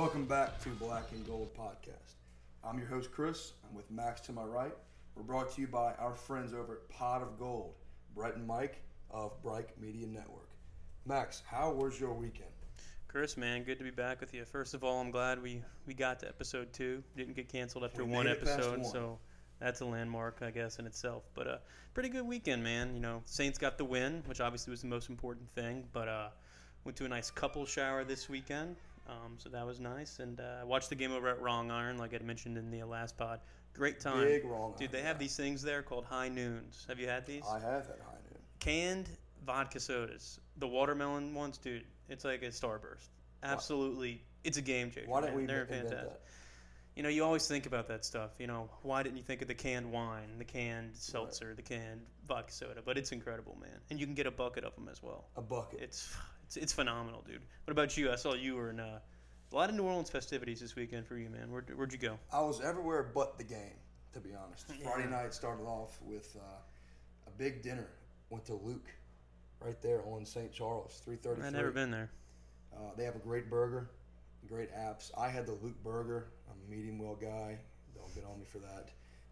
Welcome back to Black and Gold Podcast. I'm your host, Chris. I'm with Max to my right. We're brought to you by our friends over at Pot of Gold, Brett and Mike of Bright Media Network. Max, how was your weekend? Chris, man, good to be back with you. First of all, I'm glad we, we got to episode two. Didn't get canceled after We one made it past episode, one. so that's a landmark, I guess, in itself. But uh, pretty good weekend, man. You know, Saints got the win, which obviously was the most important thing. But uh, went to a nice couple shower this weekend, um, so that was nice. And uh, watched the game over at Wrong Iron, like I mentioned in the last pod. Great time, Big wrong. dude. They have these things there called high noons. Have you had these? I have had high noon. canned vodka sodas. The watermelon ones, dude, it's like a starburst. Absolutely, it's a game changer. Why didn't we They're fantastic. that? You know, you always think about that stuff. You know, why didn't you think of the canned wine, the canned seltzer, the canned vodka soda? But it's incredible, man. And you can get a bucket of them as well. A bucket. It's it's, it's phenomenal, dude. What about you? I saw you were in uh, a lot of New Orleans festivities this weekend for you, man. Where'd, where'd you go? I was everywhere but the game, to be honest. Friday night started off with uh, a big dinner. Went to Luke, right there on St. Charles, three thirty. I've never been there. Uh, they have a great burger, great apps. I had the Luke burger. I'm a medium well guy. Don't get on me for that.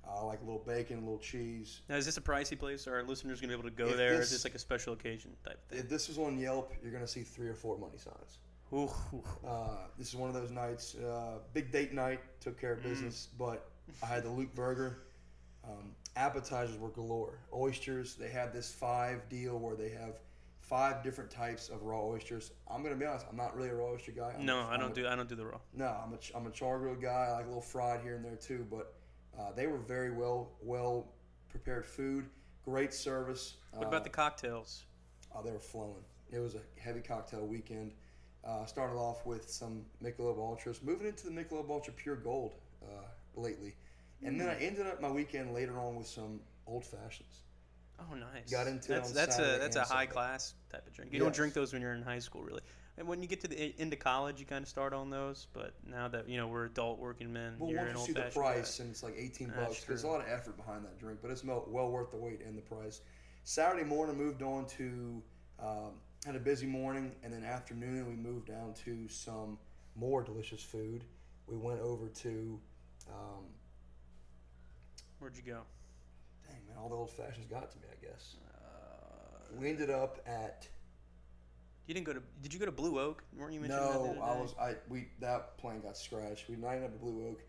Uh, like a little bacon, a little cheese. Now, is this a pricey place? Are our listeners going to be able to go If there? or this- is this like a special occasion type thing? If this is on Yelp, you're gonna see three or four money signs. Uh, this is one of those nights. Uh, big date night. Took care of Mm. business, but I had the Luke burger. Um, appetizers were galore. Oysters. They have this five deal where they have five different types of raw oysters. I'm gonna be honest. I'm not really a raw oyster guy. I'm No, a- I don't a- do I don't do the raw. No, I'm a I'm a char grilled guy. I like a little fried here and there too. But uh, they were very well well prepared food. Great service. What Uh, about the cocktails? Oh, they were flowing. It was a heavy cocktail weekend. Uh, started off with some Michelob Ultras, moving into the Michelob Ultra Pure Gold uh, lately, and then I ended up my weekend later on with some old fashions. Oh, nice. got into that's that's a that's a high Sunday. class type of drink. You don't drink those when you're in high school, really. And when you get to the end of college, you kind of start on those. But now that you know we're adult working men, Well, you're once an you see the price and it's like eighteen That's bucks, there's a lot of effort behind that drink, but it's well worth the wait and the price. Saturday morning moved on to um, had a busy morning, and then afternoon we moved down to some more delicious food. We went over to um, Where'd you go? Dang man, all the old fashions got to me. I guess Uh, we ended up at you didn't go to? Did you go to Blue Oak? Weren't you mentioning that? no. I was I we that plane got scratched. We nighted up at Blue Oak.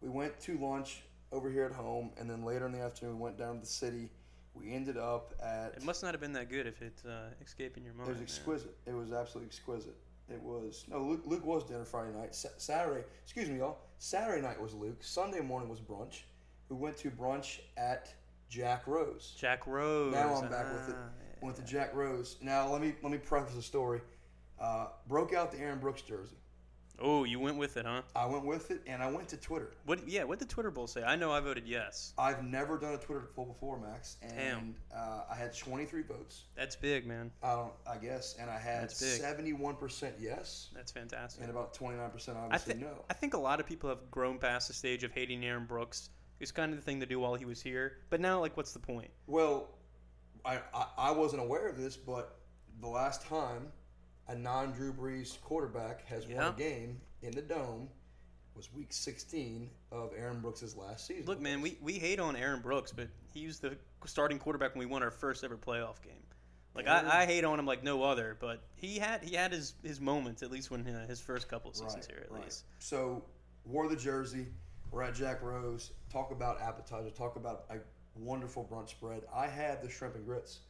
We went to lunch over here at home, and then later in the afternoon we went down to the city. We ended up at It must not have been that good if it's uh, escaping your mind. it was man. exquisite. It was absolutely exquisite. It was no Luke. Luke was dinner Friday night. Sa- Saturday, excuse me, y'all. Saturday night was Luke. Sunday morning was brunch. We went to brunch at Jack Rose. Jack Rose. Now I'm back with it. Went to. Jack Rose. Now let me let me preface the story. Uh, broke out the Aaron Brooks jersey. Oh, you went with it, huh? I went with it, and I went to Twitter. What? Yeah. What did Twitter Bowl say? I know I voted yes. I've never done a Twitter poll before, Max, and Damn. uh, I had 23 votes. That's big, man. I don't, I guess, and I had 71% yes, That's fantastic. and about 29% I obviously no. I think a lot of people have grown past the stage of hating Aaron Brooks. It's kind of the thing to do while he was here. But now, like, what's the point? Well, I, I I wasn't aware of this, but the last time a non-Drew Brees quarterback has won a game in the dome was Week 16 of Aaron Brooks' last season. Look, man, we, we hate on Aaron Brooks, but he was the starting quarterback when we won our first ever playoff game. Like Aaron- I, I hate on him like no other, but he had he had his, his moments at least when uh, his first couple of seasons here at least. So wore the jersey. We're at Jack Rose. Talk about appetizer. Talk about wonderful brunch spread. I had the shrimp and grits.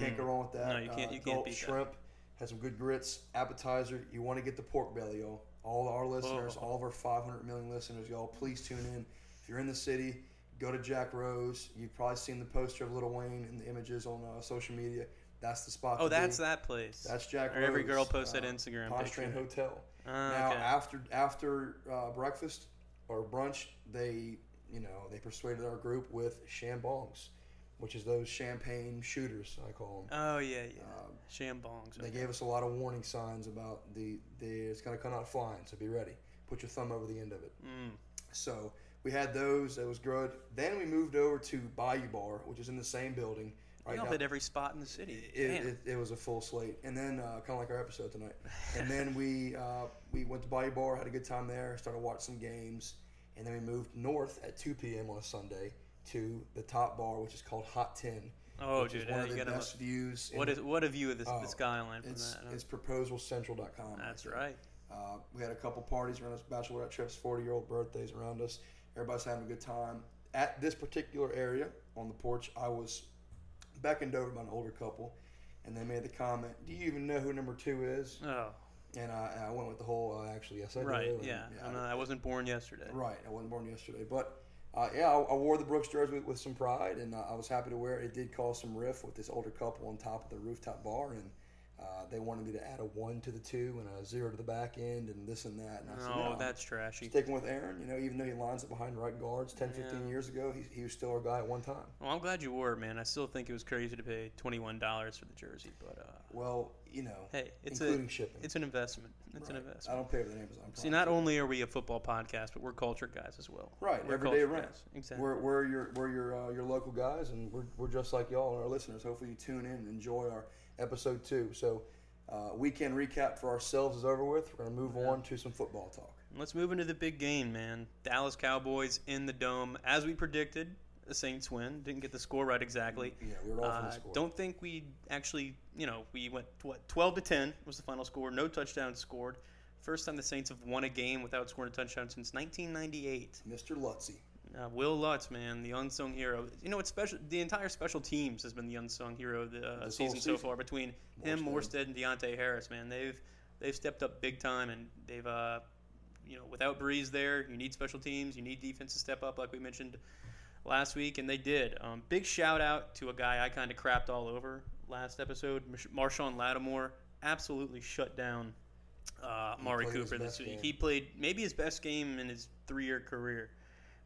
Can't go wrong with that. Mm. No, you can't- Uh, can't beat that. shrimp. Had some good grits. Appetizer. You want to get the pork belly, y'all. All our listeners, Oh. all of our 500 million listeners, y'all, please tune in. If you're in the city, go to Jack Rose. You've probably seen the poster of Lil Wayne and the images on uh, social media. That's the spot. Oh, that's be. that place. That's Jack Or Rose. every girl posts that uh, Instagram Pontchartrain. Hotel. Ah, Now okay. after after uh, breakfast or brunch, they you know they persuaded our group with shambongs, which is those champagne shooters I call them. Oh yeah, yeah. Um, Shambongs. They okay. gave us a lot of warning signs about the, the it's going to come out flying, so be ready. Put your thumb over the end of it. Mm. So we had those. That was good. Then we moved over to Bayou Bar, which is in the same building. Right now- hit every spot in the city. It, it, it was a full slate, and then uh, kind of like our episode tonight. And then we uh, we went to Bayou Bar, had a good time there, started watching some games, and then we moved north at 2 p.m. on a Sunday to the top bar, which is called Hot Tin. oh, dude, one uh, of the best views. in- What is what a view of the, Oh, the skyline from It's that? huh? it's proposalcentral.com. That's right. Uh, we had a couple parties around us, bachelorette trips, 40 year old birthdays around us. Everybody's having a good time. At this particular area on the porch, I was beckoned over by an older couple, and they made the comment, "Do you even know who number two is?" Oh, And I, and I went with the whole, uh, actually, yes, I right. do. and, Yeah. I- I'm I wasn't born yesterday. Right, I wasn't born yesterday, but uh, yeah, I, I wore the Brooks jersey with, with some pride, and uh, I was happy to wear it. It did cause some riff with this older couple on top of the rooftop bar, and uh, they wanted me to add a one to the two and a zero to the back end, and this and that. And I said, Oh, no, that's trashy. sticking with Aaron. You know, even though he lines up behind right guards 10, 15 years ago, he, he was still our guy at one time. Well, I'm glad you wore it, man. I still think it was crazy to pay twenty-one dollars for the jersey, but uh, Well, you know, hey, it's including a shipping. it's an investment. It's an investment. I don't pay for the Amazon. See, not only are we a football podcast, but we're culture guys as well. Right, we're everyday guys. Exactly. We're, we're your we're your uh, your local guys, and we're, we're just like y'all and our listeners. Hopefully, you tune in and enjoy our episode two. So, uh, weekend recap for ourselves is over with. We're gonna move Yeah. on to some football talk. Let's move into the big game, man. Dallas Cowboys in the dome, as we predicted. The Saints win. Didn't get the score right exactly. Yeah, we were off Uh, the score. don't think we actually, you know, we went what twelve to ten was the final score. No touchdowns scored. First time the Saints have won a game without scoring a touchdown since 1998. Mr. Lutzy. Uh, Will Lutz, man, the unsung hero. You know, it's special. The entire special teams has been the unsung hero of the uh, whole season, so far. Between him, Morstead. Morstead, and Deonte Harris, man, they've they've stepped up big time, and they've, uh, you know, without Brees there, you need special teams, you need defense to step up, like we mentioned last week, and they did. Um, big shout out to a guy I kind of crapped all over last episode, Marshon Marshon Lattimore, absolutely shut down uh, Mari Cooper this week. game. He played maybe his best game in his three-year career.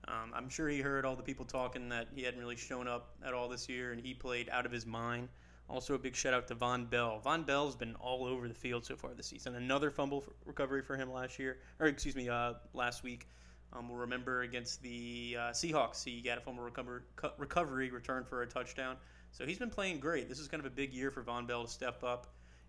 Um, I'm sure he heard all the people talking that he hadn't really shown up at all this year, and he played out of his mind. Also, a big shout out to Vonn Bell. Vonn Bell's been all over the field so far this season. Another fumble for recovery for him last year, or excuse me, uh, last week. Um, we'll remember against the uh, Seahawks, he got a fumble recover, recovery return for a touchdown. So he's been playing great. This is kind of a big year for Vonn Bell to step up.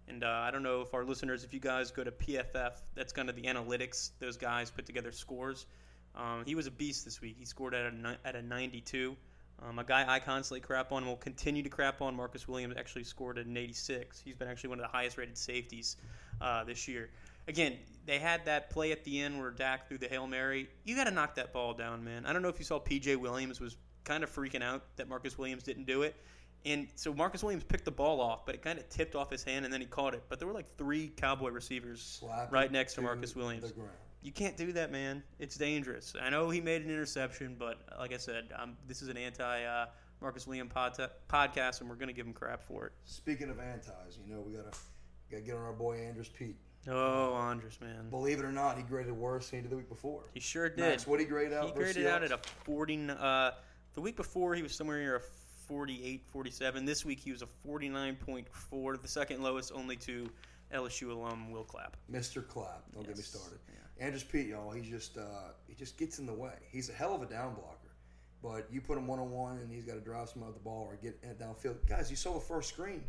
And uh, I don't know if our listeners, if you guys go to PFF, that's kind of the analytics. Those guys put together scores. Um, he was a beast this week. He scored at a at a 92. Um, a guy I constantly crap on and will continue to crap on. Marcus Williams actually scored at an 86. He's been actually one of the highest rated safeties uh, this year. Again, they had that play at the end where Dak threw the hail mary. You got to knock that ball down, man. I don't know if you saw PJ Williams was kind of freaking out that Marcus Williams didn't do it. And so Marcus Williams picked the ball off, but it kind of tipped off his hand and then he caught it. But there were like three Cowboy receivers Slap right next to Marcus Williams. You can't do that, man. It's dangerous. I know he made an interception, but like I said, um, this is an anti uh, Marcus Williams pod- podcast, and we're going to give him crap for it. Speaking of antis, you know we gotta gotta get on our boy Andrus Peat. Oh, Andrus, man. Believe it or not, he graded worse than he did the week before. He sure did. Max, what he grade out? he graded out at a 40. Uh, the week before, he was somewhere near a 48, 47. This week, he was a 49.4, the second lowest only to LSU alum Will Clapp. Mr. Clapp. Don't get me Yes. started. Andrus Peat, y'all, he just uh, he just gets in the way. He's a hell of a down blocker, but you put him one on one and he's got to drive some of the ball or get downfield. Guys, you saw the first screen.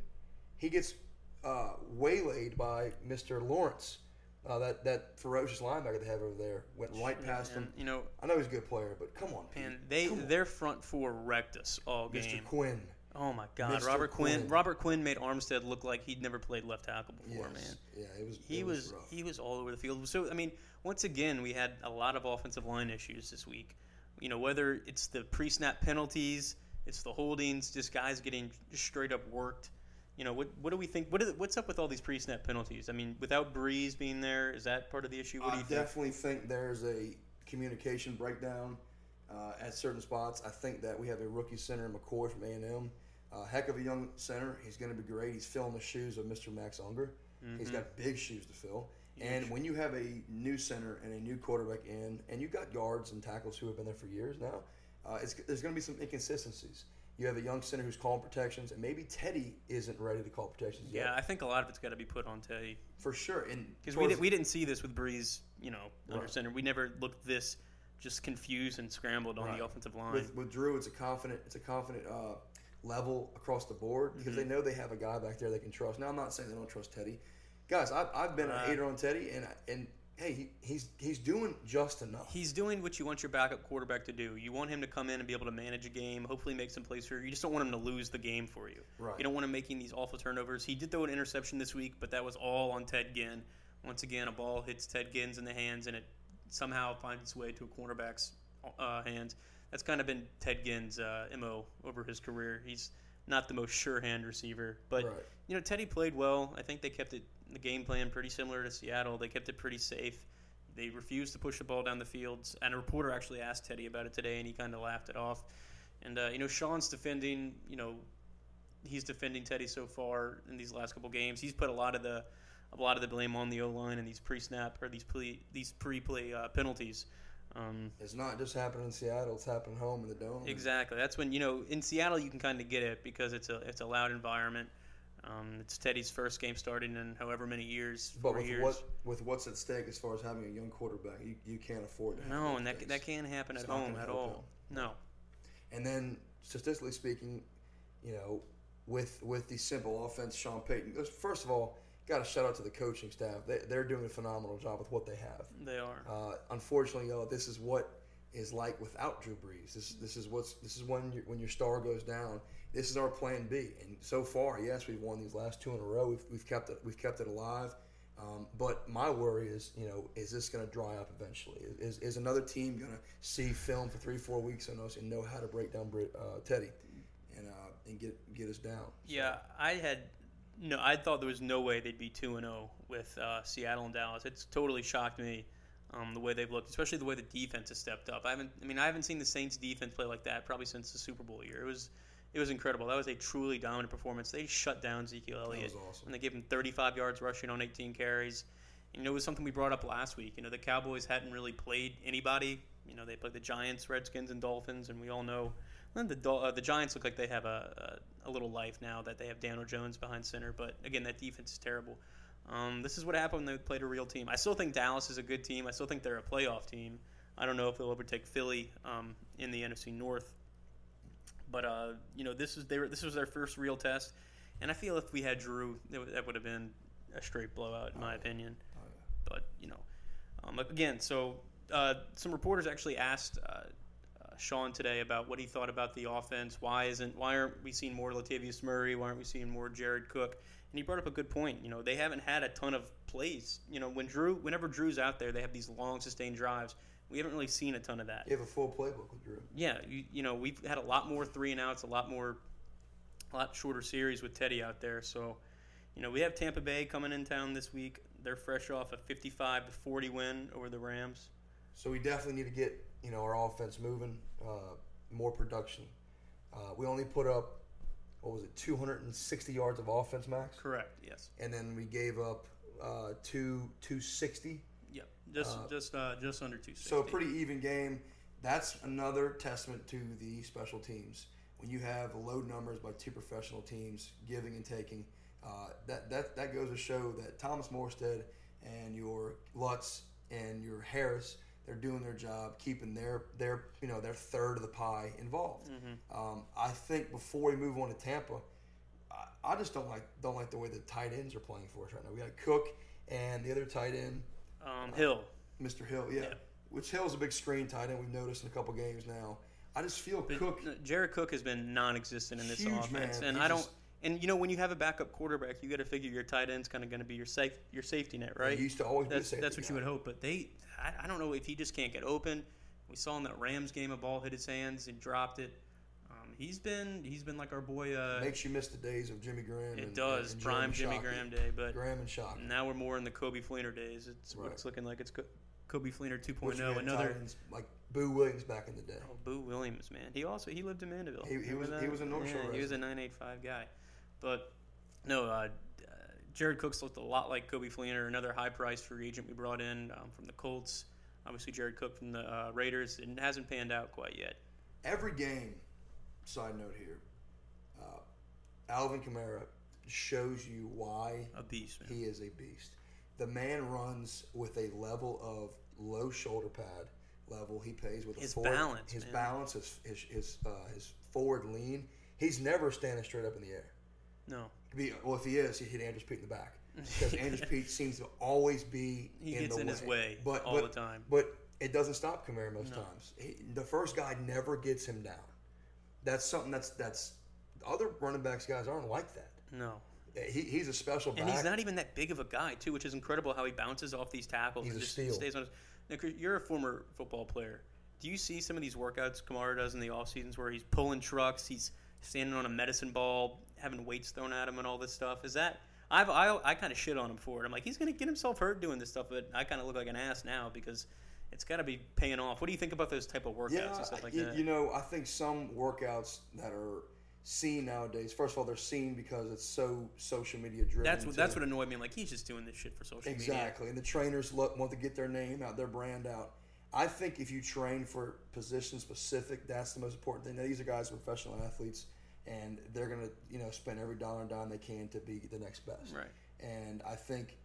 He gets uh, waylaid by Mr. Lawrence. Uh, that that ferocious linebacker they have over there went right past him. You know, I know he's a good player, but come on, Pete. and they on. their front four wrecked us all Mr. Quinn. Oh my God, Mr. Robert Quinn. Quinn. Robert Quinn made Armstead look like he'd never played left tackle before, Yes. man. Yeah, it was. He it was, was, he was all over the field. So I mean, once again, we had a lot of offensive line issues this week. You know, whether it's the pre-snap penalties, it's the holdings, just guys getting straight up worked. You know, what what do we think? What is, what's up with all these pre-snap penalties? I mean, without Brees being there, is that part of the issue? What do I you think? definitely think there's a communication breakdown uh, at certain spots. I think that we have a rookie center, McCoy from A and M. Uh, heck of a young center. He's going to be great. He's filling the shoes of Mr. Max Unger. He's Mhm. got big shoes to fill. Huge. And when you have a new center and a new quarterback in, and you've got guards and tackles who have been there for years now, uh, it's, there's going to be some inconsistencies. You have a young center who's calling protections, and maybe Teddy isn't ready to call protections yet. Yeah, yet. I think a lot of it's got to be put on Teddy for sure. And because we, did, we didn't see this with Brees. You know, under Right. center, we never looked this just confused and scrambled on Right. the offensive line. with, with Drew, it's a confident, it's a confident uh, level across the board because Mm-hmm. they know they have a guy back there they can trust. Now I'm not saying they don't trust Teddy, guys. I've, I've been Right. a hater on Teddy, and and hey, he, he's he's doing just enough. He's doing what you want your backup quarterback to do. You want him to come in and be able to manage a game, hopefully make some plays for you. You just don't want him to lose the game for you. Right. You don't want him making these awful turnovers. He did throw an interception this week, but that was all on Ted Ginn. Once again, a ball hits Ted Ginn's in the hands, and it somehow finds its way to a cornerback's uh, hands. That's kind of been Ted Ginn's uh, mo over his career. He's not the most sure hand receiver, but Right. you know Teddy played well. I think they kept it the game plan pretty similar to Seattle. They kept it pretty safe. They refused to push the ball down the fields. And a reporter actually asked Teddy about it today, and he kind of laughed it off. And uh, you know Sean's defending. You know he's defending Teddy so far in these last couple games. He's put a lot of the a lot of the blame on the O line and these pre-snap or these pre these pre-play uh, penalties. Um, It's not just happening in Seattle; it's happening home in the dome. Exactly. That's when you know in Seattle you can kind of get it because it's a it's a loud environment. Um, it's Teddy's first game starting in however many years. But with years. what with what's at stake as far as having a young quarterback, you, you can't afford to. Have no, and that things. that can't happen It's at home at all. No. And then statistically speaking, you know, with with the simple offense, Sean Payton. First of all, got to shout out to the coaching staff. They, they're doing a phenomenal job with what they have. They are. Uh, unfortunately, though, this is what is like without Drew Brees. This this is what's this is when you, when your star goes down. This is our plan B. And so far, yes, we've won these last two in a row. We've, we've kept it we've kept it alive. Um, but my worry is, you know, is this going to dry up eventually? Is, is another team going to see film for three, four weeks on us and know how to break down uh, Teddy and uh, and get get us down? Yeah, I had no. I thought there was no way they'd be two and zero with uh, Seattle and Dallas. It's totally shocked me um, the way they've looked, especially the way the defense has stepped up. I haven't. I mean, I haven't seen the Saints defense play like that probably since the Super Bowl year. It was it was incredible. That was a truly dominant performance. They shut down Ezekiel Elliott. was awesome. and they gave him 35 yards rushing on 18 carries. You know, it was something we brought up last week. You know, the Cowboys hadn't really played anybody. You know, they played the Giants, Redskins, and Dolphins, and we all know the uh, the Giants look like they have a, a, a little life now that they have Daniel Jones behind center. But again, that defense is terrible. Um, this is what happened when they played a real team. I still think Dallas is a good team. I still think they're a playoff team. I don't know if they'll overtake Philly um, in the NFC North. But uh, you know, this is they were, this was their first real test, and I feel if we had Drew, that would have been a straight blowout in my opinion. Oh, yeah. But you know, um, again, so uh, some reporters actually asked uh, uh, Sean today about what he thought about the offense. Why isn't why aren't we seeing more Latavius Murray? Why aren't we seeing more Jared Cook? And he brought up a good point. You know, they haven't had a ton of plays. You know, when Drew, whenever Drew's out there, they have these long sustained drives. We haven't really seen a ton of that. You have a full playbook with Drew. Yeah, you, you know, we've had a lot more three and outs, a lot more, a lot shorter series with Teddy out there. So, you know, we have Tampa Bay coming in town this week. They're fresh off a 55 to 40 win over the Rams. So we definitely need to get you know our offense moving, uh, more production. Uh, we only put up what was it, 260 yards of offense, max, Correct. Yes. and then we gave up uh, two 260. Yep. Just Uh, just uh, just under 260. So a pretty even game. That's another testament to the special teams. When you have low numbers by two professional teams giving and taking, uh, that, that that goes to show that Thomas Morstead and your Lutz and your Harris, they're doing their job, keeping their their you know their third of the pie involved. Mm-hmm. Um, I think before we move on to Tampa, I, I just don't like don't like the way the tight ends are playing for us right now. We got Cook and the other tight end, Um, Hill. Mr. Hill, yeah. Yeah. Which Hill's a big screen tight end. We've noticed in a couple games now. I just feel But, Cook. Jared Cook has been non-existent in this Huge, offense, man. and He I don't. just- And you know, when you have a backup quarterback, you got to figure your tight end's kind of going to be your safe your safety net, right? He used to always That's that's what you would hope. But they, I, I don't know if he just can't get open. We saw in that Rams game, a ball hit his hands and dropped it. He's been he's been like our boy. Uh, Makes you miss the days of Jimmy Graham. it and, does and prime Jimmy Shockey. Graham day, but Graham and Shock. now we're more in the Coby Fleener days. It's Right. it's looking like it's Coby Fleener 2.0. Which we had Another tight ends like Boo Williams back in the day. Oh, Boo Williams, man. He also he lived in Mandeville. He- he was- that? he was a North yeah, Shore He was a 985 guy, but no. Uh, uh, Jared Cooks looked a lot like Kobe Fleener, another high-priced free agent we brought in um, from the Colts. Obviously, Jared Cook from the uh, Raiders. And it hasn't panned out quite yet. Every game, side note here, uh, Alvin Kamara shows you why A beast, man. he is a beast. The man runs with a level of low shoulder pad level. He plays with a His forward, balance, his man. balance, his his his, uh, his forward lean. He's never standing straight up in the air. No, Be, well, if he is, he hit Andrus Peat in the back because Andrus Peat seems to always be he in gets the in way. his way but, all but, the time. But it doesn't stop Kamara most No. times. He, the first guy never gets him down. That's something that's that's other running backs guys aren't like that. No, He, he's a special back. and he's not even that big of a guy too, which is incredible how he bounces off these tackles He's and a just steal. stays on. His, now, you're a former football player. Do you see some of these workouts Kamara does in the off seasons where he's pulling trucks, he's standing on a medicine ball, having weights thrown at him, and all this stuff? Is that I've I, I kind of shit on him for it. I'm like he's gonna get himself hurt doing this stuff, but I kind of look like an ass now because it's got to be paying off. What do you think about those type of workouts yeah, and stuff like you, that? you know, I think some workouts that are seen nowadays. First of all, they're seen because it's so social media driven. that's what that's what annoyed me. I'm like he's just doing this shit for social media. Exactly, and the trainers look, want to get their name out, their brand out. I think if you train for position specific, that's the most important thing. Now, these are guys professional athletes, and they're gonna you know spend every dollar and dime they can to be the next best. Right. And I think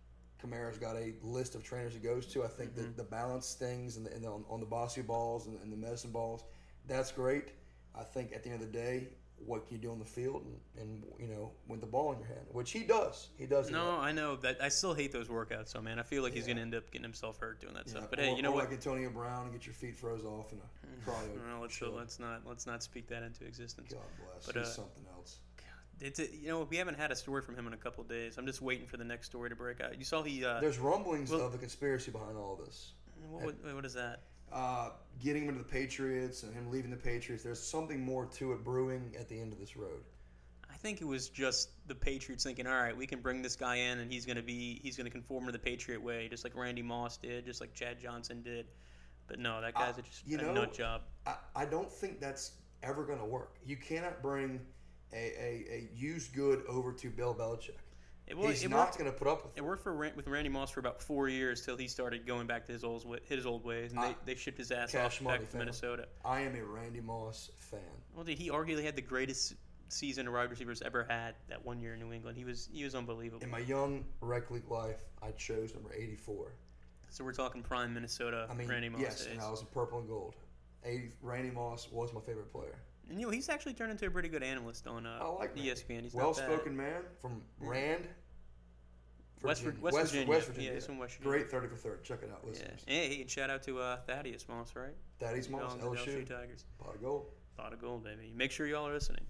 Kamara's got a list of trainers he goes to. I think Mm-hmm. the, the balance things and, the, and the, on, on the bossy balls and, and the medicine balls, that's great. I think at the end of the day, what can you do on the field and, and you know with the ball in your hand, which he does. He does. No, I know that. I still hate those workouts, so man, I feel like he's gonna end up getting himself hurt doing that Yeah, stuff. But or, hey, you know what? Like Antonio Brown and get your feet froze off in a cryo. Well, let's let's not let's not speak that into existence. God bless. But, He's uh, something else. It's a, you know we haven't had a story from him in a couple of days. I'm just waiting for the next story to break out. You saw he uh, There's rumblings well- of a conspiracy behind all this. what, what, what is that? Uh, getting him into the Patriots and him leaving the Patriots. There's something more to it brewing at the end of this road. I think it was just the Patriots thinking, all right, we can bring this guy in and he's gonna be he's gonna conform to the Patriot way, just like Randy Moss did, just like Chad Johnson did. But no, that guy's Uh, just you a know, nut job. I, I don't think that's ever going to work. You cannot bring a, a, a used good over to Bill Belichick. It, He's it not going to put up with It it. worked for with Randy Moss for about four years till he started going back to his old his old ways, and I- they, they shipped his ass off back to. Minnesota. I am a Randy Moss fan. Well, dude, he arguably had the greatest season a wide receivers ever had that one year in New England. He was he was unbelievable. In my young rec league life, I chose number 84. So we're talking prime Minnesota I mean, Randy Moss yes, days. and I was in purple and gold. 80, Randy Moss was my favorite player. And you know he's actually turned into a pretty good analyst on uh, I like Randy. ESPN. He's well spoken man from Rand. West, Vir- Virginia. West, Virginia. West Virginia. Yeah, he's from West Virginia. Great 30 for 30. Check it out, Yeah. listeners. Hey, and shout out to uh, Thaddeus Moss, right? Thaddeus Moss, Down to the LSU, Tigers. pot of gold. Pot of gold, baby. Make sure y'all are listening.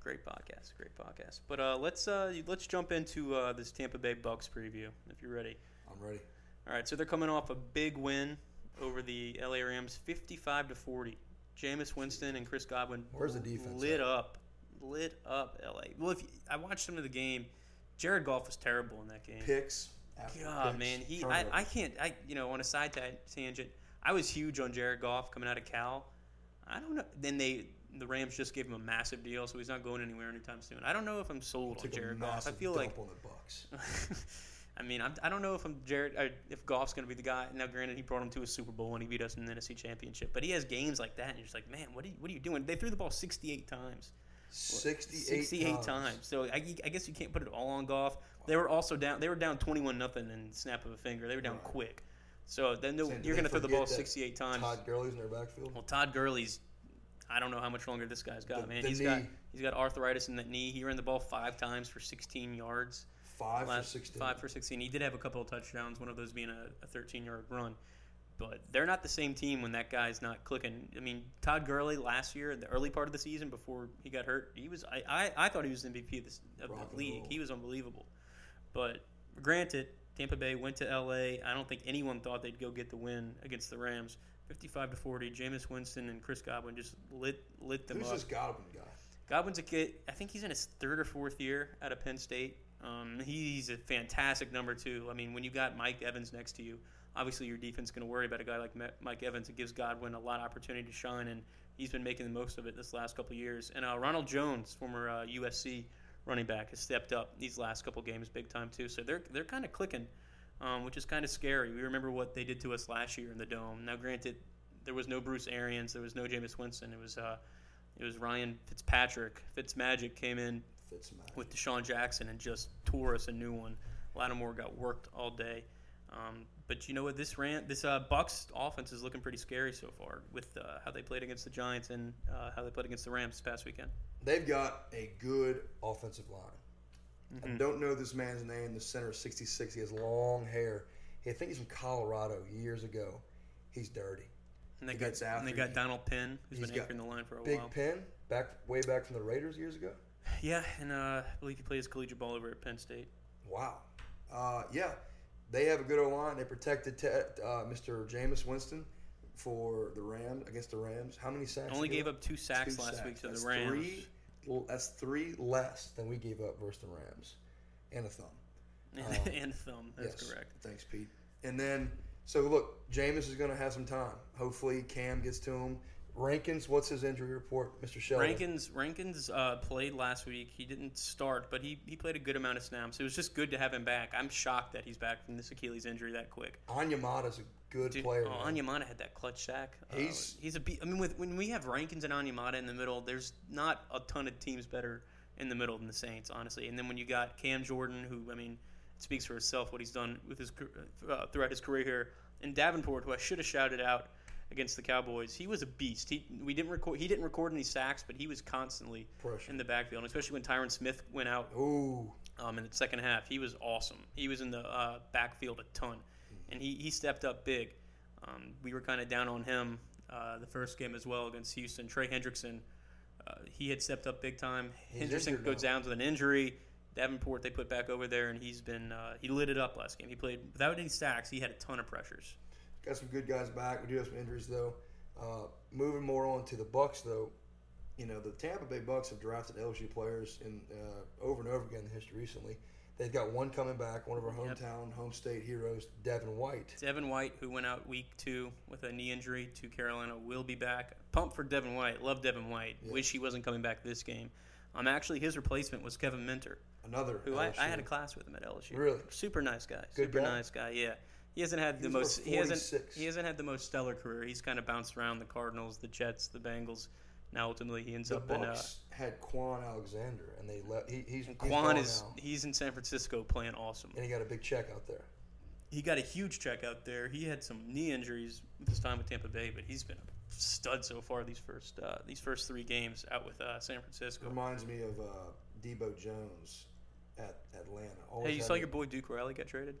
Great podcast, great podcast. But uh, let's uh, let's jump into uh, this Tampa Bay Bucks preview if you're ready. I'm ready. All right, so they're coming off a big win over the LA Rams, 55 to 40. Jameis Winston and Chris Godwin Where's the defense lit at? up, lit up LA. Well, if you, I watched some of the game, Jared Goff was terrible in that game. Picks. After God, picks, man, he I. I can't I you know on a side ta- tangent, I was huge on Jared Goff coming out of Cal. I don't know. Then they the Rams just gave him a massive deal, so he's not going anywhere anytime soon. I don't know if I'm sold on Jared Goff. I feel like on the Bucks. I mean, I'm, I don't know if I'm Jared, uh, if Goff's going to be the guy. Now, granted, he brought him to a Super Bowl and he beat us in the NFC Championship, but he has games like that, and you're just like, man, what are you, what are you doing? They threw the ball 68 times. 68, 68 times. So I, I guess you can't put it all on Goff. They were also down. They were down 21 nothing in snap of a finger. They were down Right. quick. So then the, Saying, you're going to throw the ball 68 times. Todd Gurley's in their backfield. Well, Todd Gurley's. I don't know how much longer this guy's got, The- man. the He's got he's got arthritis in that knee. He ran the ball five times for 16 yards. Five last- for 16. Five for 16. He did have a couple of touchdowns, one of those being a 13 yard run. But they're not the same team when that guy's not clicking. I mean, Todd Gurley last year, in the early part of the season before he got hurt, he was. I, I, I thought he was the MVP of, this, of the league. roll. He was unbelievable. But granted, Tampa Bay went to LA. I don't think anyone thought they'd go get the win against the Rams. 55 to 40. Jameis Winston and Chris Godwin just lit lit them Who's up. this Godwin guy? Godwin's a kid. I think he's in his third or fourth year out of Penn State. Um, he's a fantastic number two. I mean, when you got Mike Evans next to you, obviously your defense is going to worry about a guy like Mike Evans. It gives Godwin a lot of opportunity to shine, and he's been making the most of it this last couple years. And uh, Ronald Jones, former uh, USC running back, has stepped up these last couple games big time too. So they're they're kind of clicking, um, which is kind of scary. We remember what they did to us last year in the dome. Now, granted, there was no Bruce Arians, there was no Jameis Winston. It was uh, it was Ryan Fitzpatrick. Fitzmagic came in Fitzmagic. with DeSean Jackson and just tore us a new one. Lattimore got worked all day. Um, but you know what? This ran this uh, Bucks offense is looking pretty scary so far with uh, how they played against the Giants and uh, how they played against the Rams this past weekend. they've got a good offensive line. I Mhm. don't know this man's name. The center is 66. He has long hair. He, I think he's from Colorado years ago. He's dirty. And they He got gets and they got. Donald Penn, who's been anchoring the line for a Big while. Big Penn, back way back from the Raiders years ago. Yeah, and uh, I believe he plays collegiate ball over at Penn State. Wow. Uh, yeah, they have a good O line. They protected Ted, uh, Mr. Jameis Winston for the Rams against the Rams. How many sacks? Only gave up two sacks Two last sacks. week to That's the Rams. Three, that's three less than we gave up versus the Rams, and a thumb. And, Um, and a thumb. That's Yes. correct. Thanks, Peat. And then, so look, Jameis is going to have some time. Hopefully, Cam gets to him. Rankins, what's his injury report, Mr. Sheldon? Rankins Rankins uh, played last week. He didn't start, but he, he played a good amount of snaps. It was just good to have him back. I'm shocked that he's back from this Achilles injury that quick. Onyemata's a good Dude, player. oh, man. Onyemata had that clutch sack. Uh, He's- he's a be- I mean, with, when we have Rankins and Onyemata in the middle, there's not a ton of teams better in the middle than the Saints, honestly. And then when you got Cam Jordan, who I mean, speaks for himself what he's done with his uh, throughout his career here, and Davenport, who I should have shouted out against the Cowboys, he was a beast. He we didn't record he didn't record any sacks, but he was constantly Pressure. in the backfield, and especially when Tyron Smith went out Ooh, um, in the second half. He was awesome. He was in the uh, backfield a ton, and he, he stepped up big. Um, we were kind of down on him uh, the first game as well against Houston. Trey Hendrickson, uh, he had stepped up big time. He's Hendrickson goes now. down with an injury. Davenport they put back over there, and he's been uh, he lit it up last game. He played without any sacks. He had a ton of pressures. Got some good guys back. We do have some injuries though. Uh, moving more on to the Bucks though, you know the Tampa Bay Bucks have drafted LSU players in uh, over and over again in the history recently. They've got one coming back, one of our Yep. hometown, home state heroes, Devin White. Devin White, who went out week two with a knee injury to Carolina, will be back. Pump for Devin White. Love Devin White. Wish he wasn't coming back this game. Um, actually, his replacement was Kevin Minter. Another who I, I had a class with him at LSU. Really? Super nice guy. Good Super guy? nice guy. Yeah. He hasn't had He the most. He hasn't. He hasn't had the most stellar career. He's kind of bounced around the Cardinals, the Jets, the Bengals. Now ultimately he ends The up in. Uh, had Kwon Alexander, and they let he, he's and Kwon gone is now, he's in San Francisco playing awesome. and he got a big check out there. He got a huge check out there. He had some knee injuries with his time with Tampa Bay, but he's been a stud so far these first uh, these first three games out with uh, San Francisco. Reminds me of uh, Debo Jones at Atlanta. Always Hey, you saw your boy Duke Riley get traded?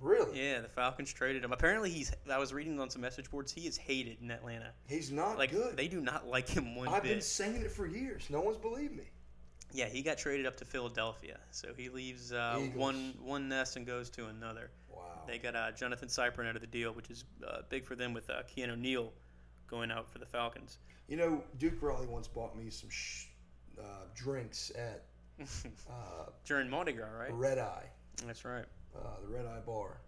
Really? Yeah, the Falcons traded him. Apparently, he's. I was reading on some message boards. He is hated in Atlanta. He's not Like good. they do not like him one I've bit. been saying it for years. No one's believed me. Yeah, he got traded up to Philadelphia, so he leaves uh, one one nest and goes to another. Wow. They got uh, Johnathan Cyprien out of the deal, which is uh, big for them with uh, Keanu Neal going out for the Falcons. You know, Duke Riley once bought me some sh- uh, drinks at uh, During Mardi Gras, right? Red Eye, That's right. Uh, the Red Eye Bar.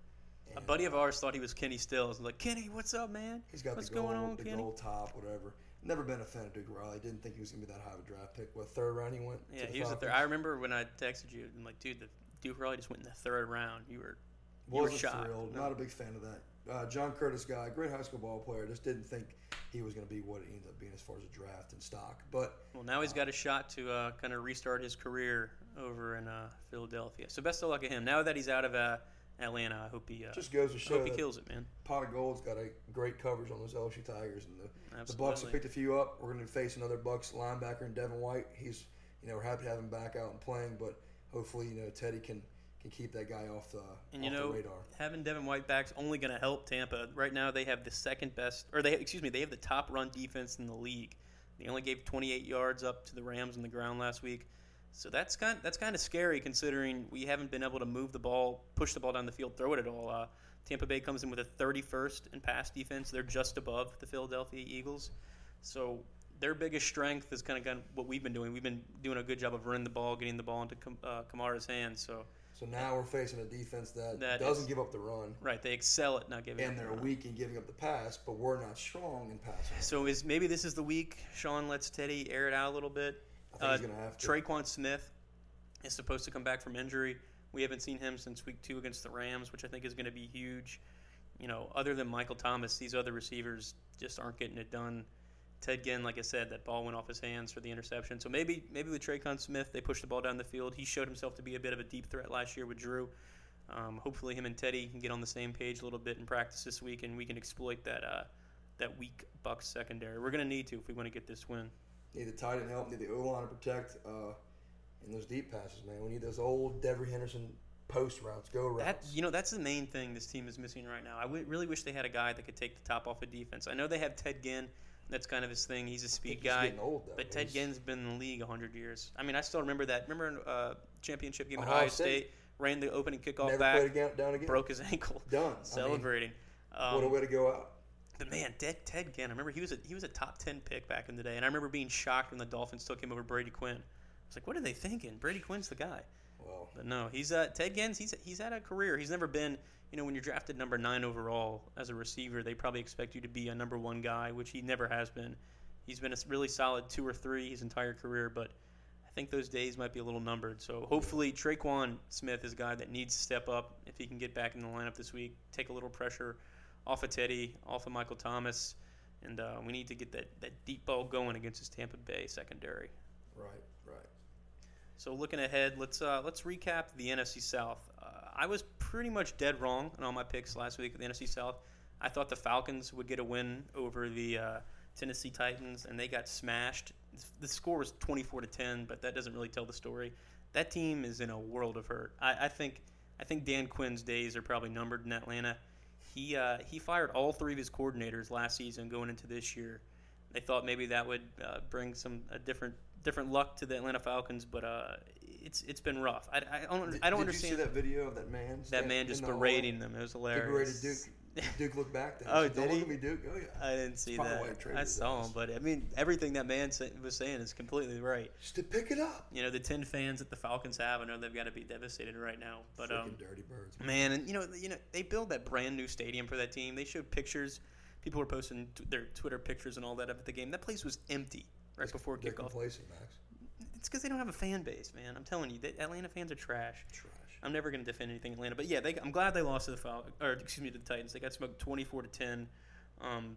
A buddy of uh, ours thought he was Kenny Stills. I'm like, Kenny, what's up, man? He's got What's the gold, going on, the Kenny? gold top, whatever. Never been a fan of Duke Riley. Didn't think he was gonna be that high of a draft pick. What third round he went? Yeah, he was a third. I remember when I texted you. I'm like, dude, the Duke Riley just went in the third round. You were you were shocked. thrilled. No. Not a big fan of that. Uh, John Curtis guy, great high school ball player. Just didn't think he was going to be what he ended up being as far as a draft and stock. But Well, now he's got a shot to uh, kind of restart his career over in uh, Philadelphia. So best of luck to him. Now that he's out of uh, Atlanta, I hope he uh, just goes to show. I hope he kills it, man. Pot of Gold's got a great coverage on those LSU Tigers, and the, the Bucks have picked a few up. We're going to face another Bucks linebacker in Devin White. He's, you know, we're happy to have him back out and playing, but hopefully, you know, Teddy can can keep that guy off the And off you know, the radar. having Devin White back's only going to help Tampa. Right now, they have the second best, or they excuse me, they have the top run defense in the league. They only gave 28 yards up to the Rams on the ground last week, so that's kind that's kind of scary considering we haven't been able to move the ball, push the ball down the field, throw it at all. Uh, Tampa Bay comes in with a 31st in pass defense. They're just above the Philadelphia Eagles, so. Their biggest strength is kind of what we've been doing. We've been doing a good job of running the ball, getting the ball into Kam- uh, Kamara's hands. So, So now we're facing a defense that, That doesn't is- give up the run, right, they excel at not giving. and up the they're run. weak in giving up the pass, but we're not strong in passing. So is maybe this is the week Sean lets Teddy air it out a little bit. I think Uh, he's going to have to. Tre'Quan Smith is supposed to come back from injury. We haven't seen him since week two against the Rams, which I think is going to be huge. You know, other than Michael Thomas, these other receivers just aren't getting it done. Ted Ginn, like I said, that ball went off his hands for the interception. So maybe maybe with Tre'Quan Smith, they push the ball down the field. He showed himself to be a bit of a deep threat last year with Drew. Um, hopefully, him and Teddy can get on the same page a little bit in practice this week, and we can exploit that uh, that weak Bucks secondary. We're going to need to if we want to get this win. Need the tight end help. Need the O line to protect. Uh, and those deep passes, man. We need those old Devery Henderson post routes, go routes. That you know, that's the main thing this team is missing right now. I w- really wish they had a guy that could take the top off of defense. I know they have Ted Ginn. That's kind of his thing. He's a speed he's guy. getting old, though. But Ted He's- Ginn's been in the league 100 years. I mean, I still remember that. Remember uh, championship game at Ohio Ohio State. State? Ran the opening kickoff never back, played again, down again. broke his ankle, Done. I mean, celebrating. what a Um, way to go out. but man, Ted, Ted Ginn, I remember he was a he was a top 10 pick back in the day, and I remember being shocked when the Dolphins took him over Brady Quinn. I was like, what are they thinking? Brady Quinn's the guy. Well, But no, he's uh, Ted Ginn's. He's he's had a career. He's never been. You know, when you're drafted number nine overall as a receiver, they probably expect you to be a number one guy, which he never has been. He's been a really solid two or three his entire career, but I think those days might be a little numbered. So hopefully, Tre'Quan Smith is a guy that needs to step up if he can get back in the lineup this week, take a little pressure off of Teddy, off of Michael Thomas, and uh, we need to get that, that deep ball going against his Tampa Bay secondary. right, right. So looking ahead, let's uh, let's recap the NFC South. Uh, I was pretty much dead wrong on all my picks last week of the NFC South. I thought the Falcons would get a win over the uh, Tennessee Titans, and they got smashed. The score was 24 to 10, but that doesn't really tell the story. That team is in a world of hurt. I, I think I think Dan Quinn's days are probably numbered in Atlanta. He uh, he fired all three of his coordinators last season going into this year. They thought maybe that would uh, bring some a different different luck to the Atlanta Falcons, but uh, it's it's been rough. I, I don't Did, I don't did understand you see that video of that man? that man just the berating them. It was He berated hilarious. Duke. Duke looked back. Then. Oh, said, did Don't he? look at me, Duke. Oh yeah. I didn't see that. why he traded I saw him, but I mean everything that man sa- was saying is completely right. Just to pick it up. You know the ten fans that the Falcons have, I know they've got to be devastated right now. But Freaking um, dirty birds. Man, and you know, you know, they built that brand new stadium for that team. They showed pictures. People were posting t- their Twitter pictures and all that of at the game. That place was empty right before They're kickoff. complacent, Max. It's because they don't have a fan base, man. I'm telling you, the Atlanta fans are trash. Trash. I'm never going to defend anything Atlanta, but yeah, they, I'm glad they lost to the Fal- or excuse me, to the Titans. They got smoked 24 to 10. Um,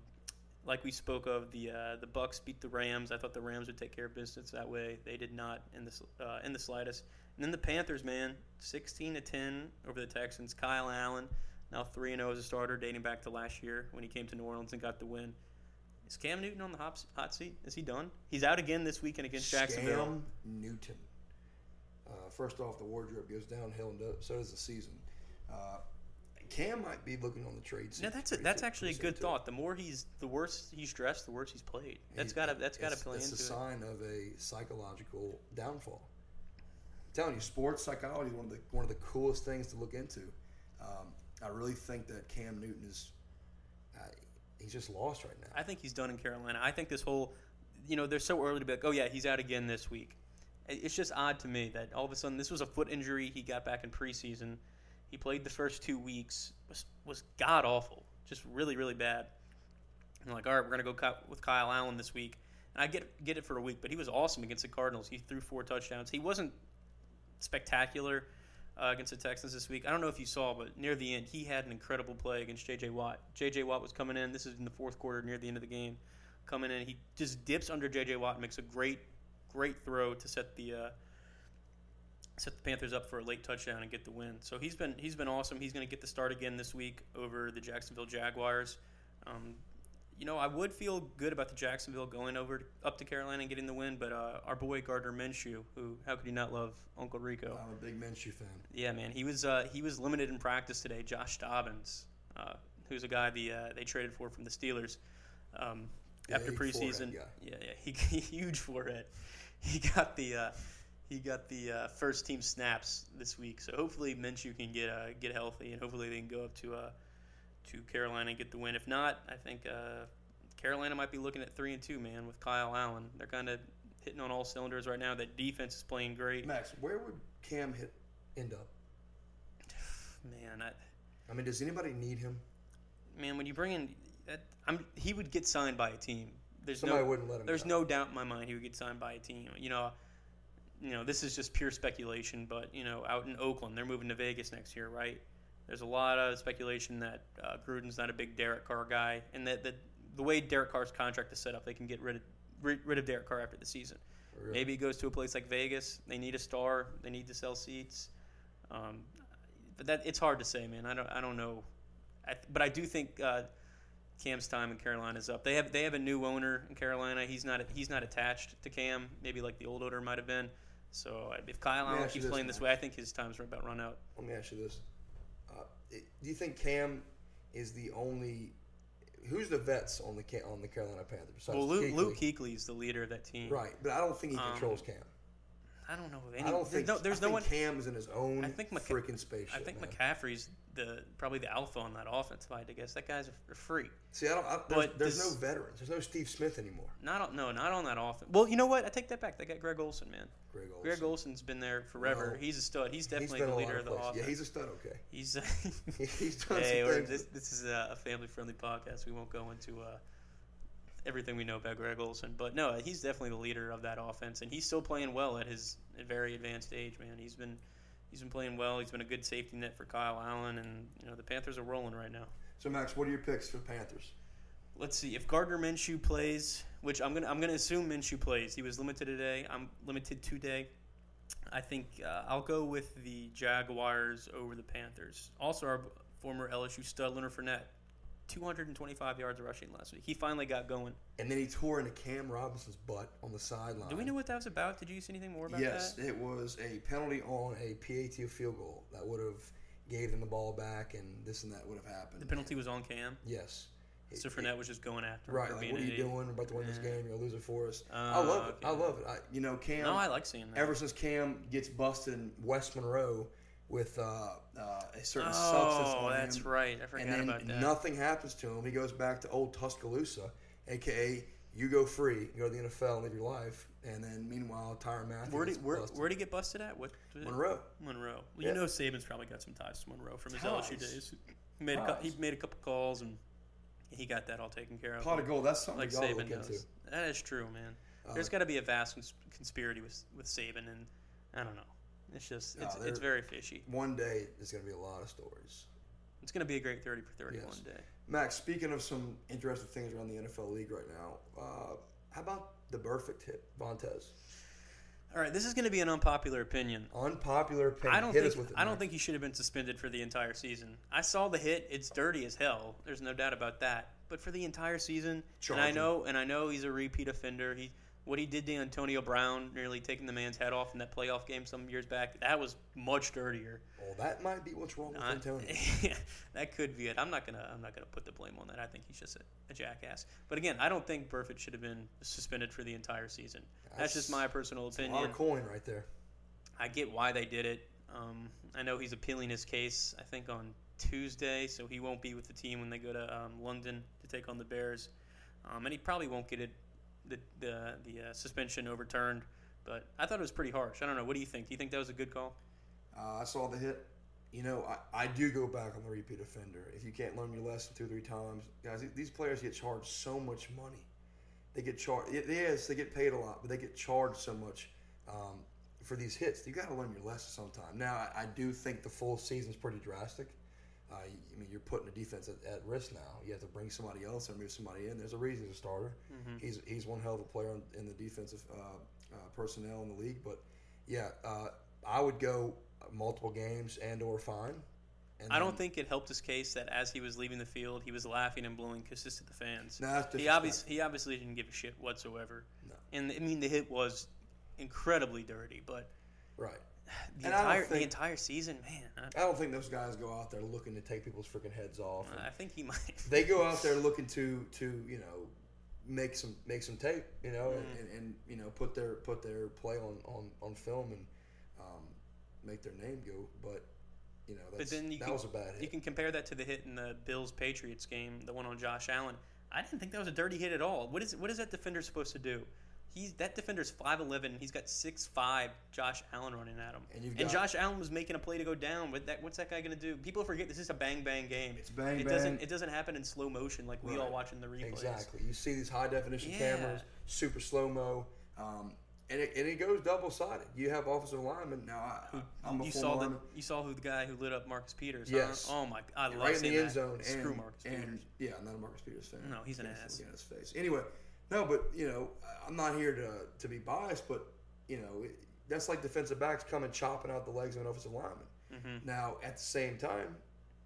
like we spoke of, the uh, the Bucks beat the Rams. I thought the Rams would take care of business that way. They did not in the uh, in the slightest. And then the Panthers, man, 16 to 10 over the Texans. Kyle Allen, now 3 and 0 as a starter, dating back to last year when he came to New Orleans and got the win. Is Cam Newton on the hot, hot seat? Is he done? He's out again this weekend against Jacksonville. Scam Newton. Uh, first off, the wardrobe goes downhill, and so does the season. Uh, Cam might be looking on the trade. No, that's a, that's actually a good thought. The more he's, the worse he's dressed, the worse he's played. That's got to that's got to it's- play it's into a sign of a psychological downfall. I'm telling you, sports psychology is one of the one of the coolest things to look into. Um, I really think that Cam Newton is uh, he's just lost right now. I think he's done in Carolina. I think this whole, you know, they're so early to be like, oh yeah, he's out again this week. It's just odd to me that all of a sudden this was a foot injury he got back in preseason. He played the first two weeks was was god awful, just really really bad. And like, all right, we're gonna go with Kyle Allen this week. And I get get it for a week, but he was awesome against the Cardinals. He threw four touchdowns. He wasn't spectacular uh, against the Texans this week. I don't know if you saw, but near the end, he had an incredible play against J.J. Watt. J.J. Watt was coming in. This is in the fourth quarter, near the end of the game. Coming in, he just dips under J.J. Watt makes a great, great throw to set the uh, set the Panthers up for a late touchdown and get the win. So he's been he's been awesome. He's going to get the start again this week over the Jacksonville Jaguars. Um, you know, I would feel good about the Jacksonville going over up to Carolina and getting the win, but uh, our boy Gardner Minshew, who how could you not love Uncle Rico? I'm a big Minshew fan. Yeah, man, he was uh, he was limited in practice today. Josh Dobbins, uh, who's a guy the uh, they traded for from the Steelers um, after preseason. forehead guy. Yeah, yeah, he huge forehead. He got the uh, he got the uh, first team snaps this week, so hopefully Minshew can get uh, get healthy, and hopefully they can go up to uh, to Carolina and get the win. If not, I think uh, Carolina might be looking at three and two, man, with Kyle Allen. They're kind of hitting on all cylinders right now. That defense is playing great. Max, where would Cam hit end up? Man, I, I mean, does anybody need him? man, when you bring in that, I'm he would get signed by a team. There's Somebody no wouldn't let him. there's go. no doubt in my mind he would get signed by a team. You know, you know this is just pure speculation, but you know, out in Oakland, they're moving to Vegas next year, right? There's a lot of speculation that uh, Gruden's not a big Derek Carr guy, and that, that the way Derek Carr's contract is set up, they can get rid of rid, rid of Derek Carr after the season. Really? Maybe he goes to a place like Vegas. They need a star. They need to sell seats. Um, but that it's hard to say, man. I don't I don't know. I, but I do think uh, Cam's time in Carolina is up. They have they have a new owner in Carolina. He's not he's not attached to Cam, maybe like the old owner might have been. So uh, if Kyle Allen keeps this, playing this way, I think his time's about run out. Let me ask you this: Do you think Cam is the only? Who's the vets on the on the Carolina Panthers? Well, Luke, Kuechly? Luke Kuechly's the leader of that team. Right, but I don't think he Um, controls Cam. I don't know if any. I don't there's think no, there's no one. Cam is in his own I think McCa- freaking spaceship. I think man. McCaffrey's the probably the alpha on that offense. If I had to guess, that guy's a, a freak. See, I don't. I, there's But there's this- no veterans. There's no Steve Smith anymore. Not on, no, not on that offense. Well, you know what? I take that back. They got Greg Olsen, man. Greg Olsen. Greg Olsen's been there forever. Well, he's a stud. He's He's definitely been the leader lot of the offense. Yeah, he's a stud. Okay. He's He's done hey, some this, this is a a family-friendly podcast. We won't go into uh, everything we know about Greg Olsen, but no, he's definitely the leader of that offense, and he's still playing well at his very advanced age. Man, he's been he's been playing well. He's been a good safety net for Kyle Allen, and you know the Panthers are rolling right now. So Max, what are your picks for the Panthers? Let's see if Gardner Minshew plays, which I'm gonna I'm gonna assume Minshew plays. He was limited today. I'm limited today. I think uh, I'll go with the Jaguars over the Panthers. Also, our former LSU stud Leonard Fournette, 225 yards of rushing last week. He finally got going. And then he tore into Cam Robinson's butt on the sideline. Do we know what that was about? Did you see anything more about Yes, that? Yes, it was a penalty on a PAT field goal that would have gave them the ball back, and this and that would have happened. The penalty was on Cam, Yes. so Fournette was just going after him Right, like what are you idiot. doing? We're about to win this game. You're it for us. Oh, I love it. I love it. I, you know, Cam. No, I like seeing that. ever since Cam gets busted in West Monroe with uh, uh, a certain oh, substance on that's him, right. I forgot and then about that. nothing happens to him. He goes back to old Tuscaloosa, aka you go free, go to the NFL, and live your life. And then meanwhile, Tyrann Mathieu Where did where, busted. where'd he get busted at? What? Monroe. Monroe. Well, Yeah. you know Saban's probably got some ties to Monroe from his Ties. LSU days. He made a he made a couple calls and he got that all taken care of. Pot of gold. That's something like Saban look does. That is true, man. There's got to be a vast cons- conspiracy with with Saban, and I don't know. It's just it's, there- it's very fishy. One day, there's going to be a lot of stories. It's gonna be a great thirty for thirty Yes. one day. Max, speaking of some interesting things around the NFL league right now, uh, how about the perfect hit, Vontaze? All right, this is gonna be an unpopular opinion. Unpopular opinion. I don't Hit think it. I don't think he should have been suspended for the entire season. I saw the hit; it's dirty as hell. There's no doubt about that. But for the entire season, Charge and I know, and I know he's a repeat offender. He what he did to Antonio Brown, nearly taking the man's head off in that playoff game some years back, that was much dirtier. Well, that might be what's wrong with Antonio. that could be it. I'm not gonna I'm not gonna put the blame on that. I think he's just a, a jackass. But again, I don't think Burfict should have been suspended for the entire season. That's, just my personal a opinion. lot of coin right there. I get why they did it. Um, I know he's appealing his case. I think on Tuesday, so he won't be with the team when they go to um, London to take on the Bears, um, and he probably won't get it the the, the uh, suspension overturned. But I thought it was pretty harsh. I don't know. What do you think? Do you think that was a good call? Uh, I saw the hit. You know, I, I do go back on the repeat offender. If you can't learn your lesson two or three times, guys, these players get charged so much money. They get charged. Yes, they get paid a lot, but they get charged so much um, for these hits. You got to learn your lesson sometime. Now, I, I do think the full season is pretty drastic. Uh, I mean, you're putting the defense at, at risk now. You have to bring somebody else or move somebody in. There's a reason he's a starter. He's he's one hell of a player in, in the defensive uh, uh, personnel in the league. But yeah, uh, I would go multiple games and or fine. And I don't think it helped his case that as he was leaving the field, he was laughing and blowing kisses to the fans. No, he obviously he obviously didn't give a shit whatsoever. No. And I mean, the hit was incredibly dirty, but right. the And entire the entire season, man, I, I don't think those guys go out there looking to take people's freaking heads off. I think he might. they go out there looking to to you know make some make some tape, you know, and, Mm-hmm. and, and you know put their put their play on on, on film and um, make their name go. But you know that's, then you that can- was a bad hit. You can compare that to the hit in the Bills Patriots game, the one on Josh Allen. I didn't think that was a dirty hit at all. What is what is that defender supposed to do? He's that defender's five eleven. He's got six five. Josh Allen running at him, And you've and got- Josh Allen was making a play to go down. What that what's that guy gonna do? People forget this is a bang bang game. It's bang, it bang. doesn't it doesn't happen in slow motion like we all Right. watching the replays. Exactly. You see these high definition Yeah. cameras, super slow mo, um, and it, and it goes double sided. You have offensive linemen now. I, I'm a You saw the lineman. you saw who the guy who lit up Marcus Peters. Yes. Huh? Oh my! I love right in the end that. zone. Screw and, Marcus and, Peters. Yeah, I'm not a Marcus Peters fan. No, he's an Can't ass. at his face. Anyway, no, but you know, I'm not here to to be biased, but you know, it, that's like defensive backs coming chopping out the legs of an offensive lineman. Mm-hmm. Now, at the same time,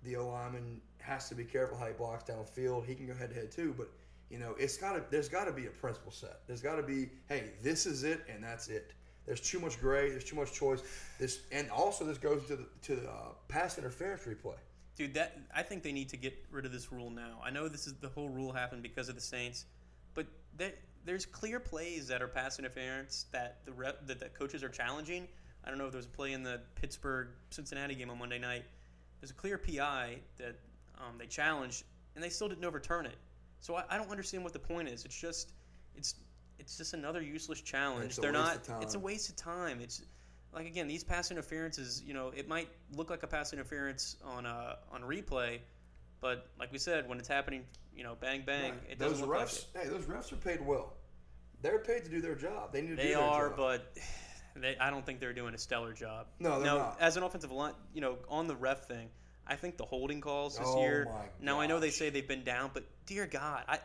the O lineman has to be careful how he blocks downfield. He can go head to head too, but you know, it's got to. There's got to be a principle set. There's got to be, hey, this is it, and that's it. There's too much gray. There's too much choice. This and also this goes to the to the uh, pass interference replay. Dude, that I think they need to get rid of this rule now. I know this is the whole rule happened because of the Saints, there, there's clear plays that are pass interference that the rep, that the coaches are challenging. I don't know if there was a play in the Pittsburgh Cincinnati game on Monday night. There's a clear PI that um, they challenged, and they still didn't overturn it. So I, I don't understand what the point is. It's just it's it's just another useless challenge. It's a They're waste not. of time. It's a waste of time. It's like again, these pass interferences. You know, it might look like a pass interference on uh, on replay, but like we said, when it's happening, you know, bang bang, Right. it doesn't look refs, like hey, those refs are paid well. They're paid to do their job. They need to it. do They their are, job. but they, I don't think they're doing a stellar job. No, they're now, not. as an offensive line, you know, on the ref thing, I think the holding calls this Oh year. Now I know they say they've been down, but dear God, I